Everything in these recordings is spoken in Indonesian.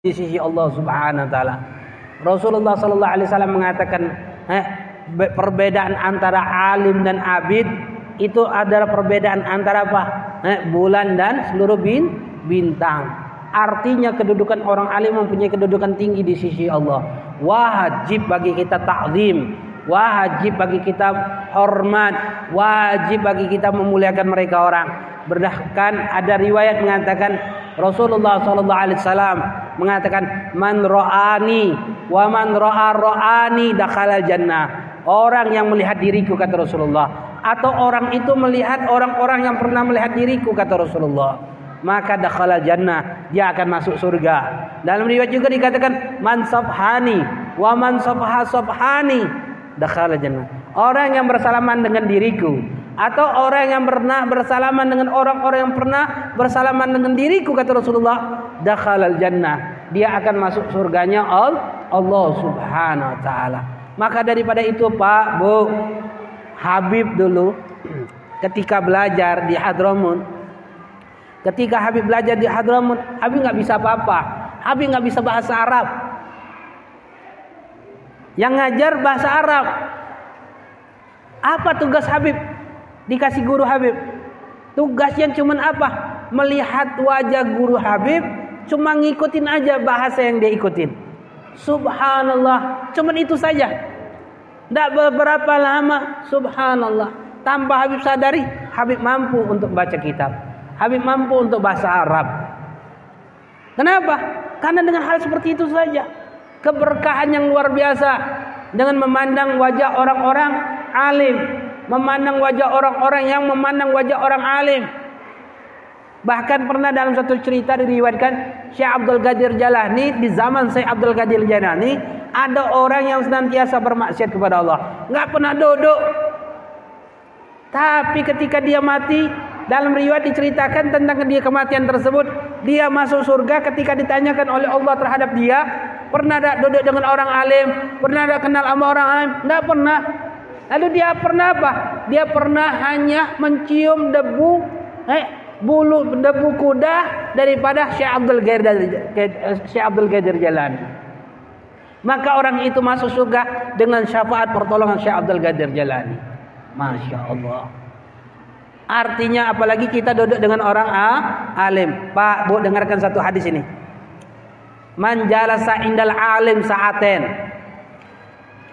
di sisi Allah Subhanahu wa taala. Rasulullah sallallahu alaihi wasallam mengatakan, eh, perbedaan antara alim dan abid itu adalah perbedaan antara apa? Eh, bulan dan seluruh bin, bintang. Artinya kedudukan orang alim mempunyai kedudukan tinggi di sisi Allah. Wajib bagi kita takzim, wajib bagi kita hormat, wajib bagi kita memuliakan mereka orang. Berdasarkan ada riwayat mengatakan Rasulullah sallallahu alaihi wasallam mengatakan man ra'ani wa man ra'a ra'ani dakhala jannah. Orang yang melihat diriku kata Rasulullah. Atau orang itu melihat orang-orang yang pernah melihat diriku kata Rasulullah. Maka dakhala jannah dia akan masuk surga. Dalam riwayat juga dikatakan man sabhani wa man sabha sabhani dakhala jannah. Orang yang bersalaman dengan diriku. Atau orang yang pernah bersalaman dengan orang-orang yang pernah bersalaman dengan diriku kata Rasulullah dakhala jannah dia akan masuk surganya Allah Subhanahu wa taala maka daripada itu Pak, Bu, Habib dulu ketika belajar di Hadramut, ketika Habib belajar di Hadramut, Habib nggak bisa apa-apa. Habib nggak bisa bahasa Arab. Yang ngajar bahasa Arab. Apa tugas Habib? Dikasih guru Habib. Tugasnya cuma apa? Melihat wajah guru Habib, cuma ngikutin aja bahasa yang dia ikutin. Subhanallah. Cuman itu saja. Tidak beberapa lama. Subhanallah. Tanpa Habib sadari. Habib mampu untuk baca kitab. Habib mampu untuk bahasa Arab. Kenapa? Karena dengan hal seperti itu saja. Keberkahan yang luar biasa. Dengan memandang wajah orang-orang alim. Memandang wajah orang-orang yang memandang wajah orang alim Bahkan pernah dalam satu cerita diriwayatkan Syekh Abdul Qadir Jalani di zaman Syekh Abdul Qadir Jalani ada orang yang senantiasa bermaksiat kepada Allah, nggak pernah duduk. Tapi ketika dia mati, dalam riwayat diceritakan tentang dia kematian tersebut, dia masuk surga ketika ditanyakan oleh Allah terhadap dia, pernah tak duduk dengan orang alim, pernah tak kenal sama orang alim? Enggak pernah. Lalu dia pernah apa? Dia pernah hanya mencium debu eh, bulu debu kuda daripada Syekh Abdul Qadir Syekh Abdul Jalan. Maka orang itu masuk surga dengan syafaat pertolongan Syekh Abdul Qadir Jalani. Masya Allah. Artinya apalagi kita duduk dengan orang A, alim. Pak, Bu dengarkan satu hadis ini. Man jalasa indal alim sa'aten.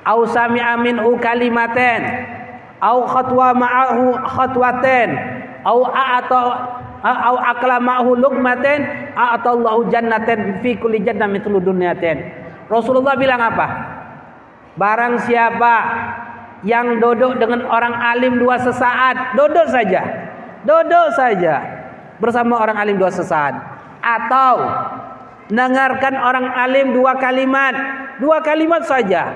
Au sami'a minhu kalimaten. Au khatwa ma'ahu khatwaten au atau au aklamahu luqmaten atallahu jannaten fi kulli jannah mithlu dunyaten. Rasulullah bilang apa? Barang siapa yang duduk dengan orang alim dua sesaat, duduk saja. Duduk saja bersama orang alim dua sesaat atau dengarkan orang alim dua kalimat, dua kalimat saja.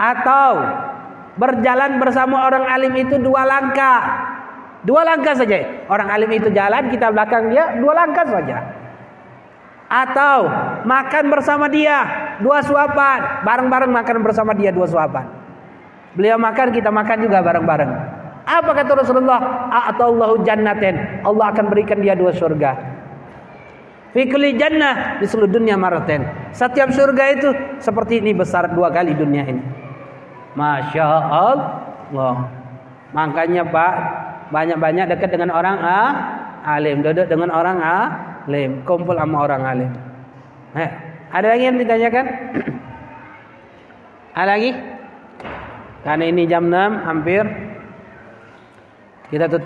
Atau berjalan bersama orang alim itu dua langkah Dua langkah saja. Orang alim itu jalan, kita belakang dia, dua langkah saja. Atau makan bersama dia, dua suapan. Bareng-bareng makan bersama dia, dua suapan. Beliau makan, kita makan juga bareng-bareng. Apa kata Rasulullah? A'atallahu jannatin. Allah akan berikan dia dua surga. Fikli jannah di seluruh dunia maraten. Setiap surga itu seperti ini besar dua kali dunia ini. Masya Allah. Makanya Pak, banyak-banyak dekat dengan orang A, alim, duduk dengan orang A, alim, kumpul sama orang alim. Eh, ada lagi yang ditanyakan? ada lagi? Karena ini jam 6 hampir kita tutup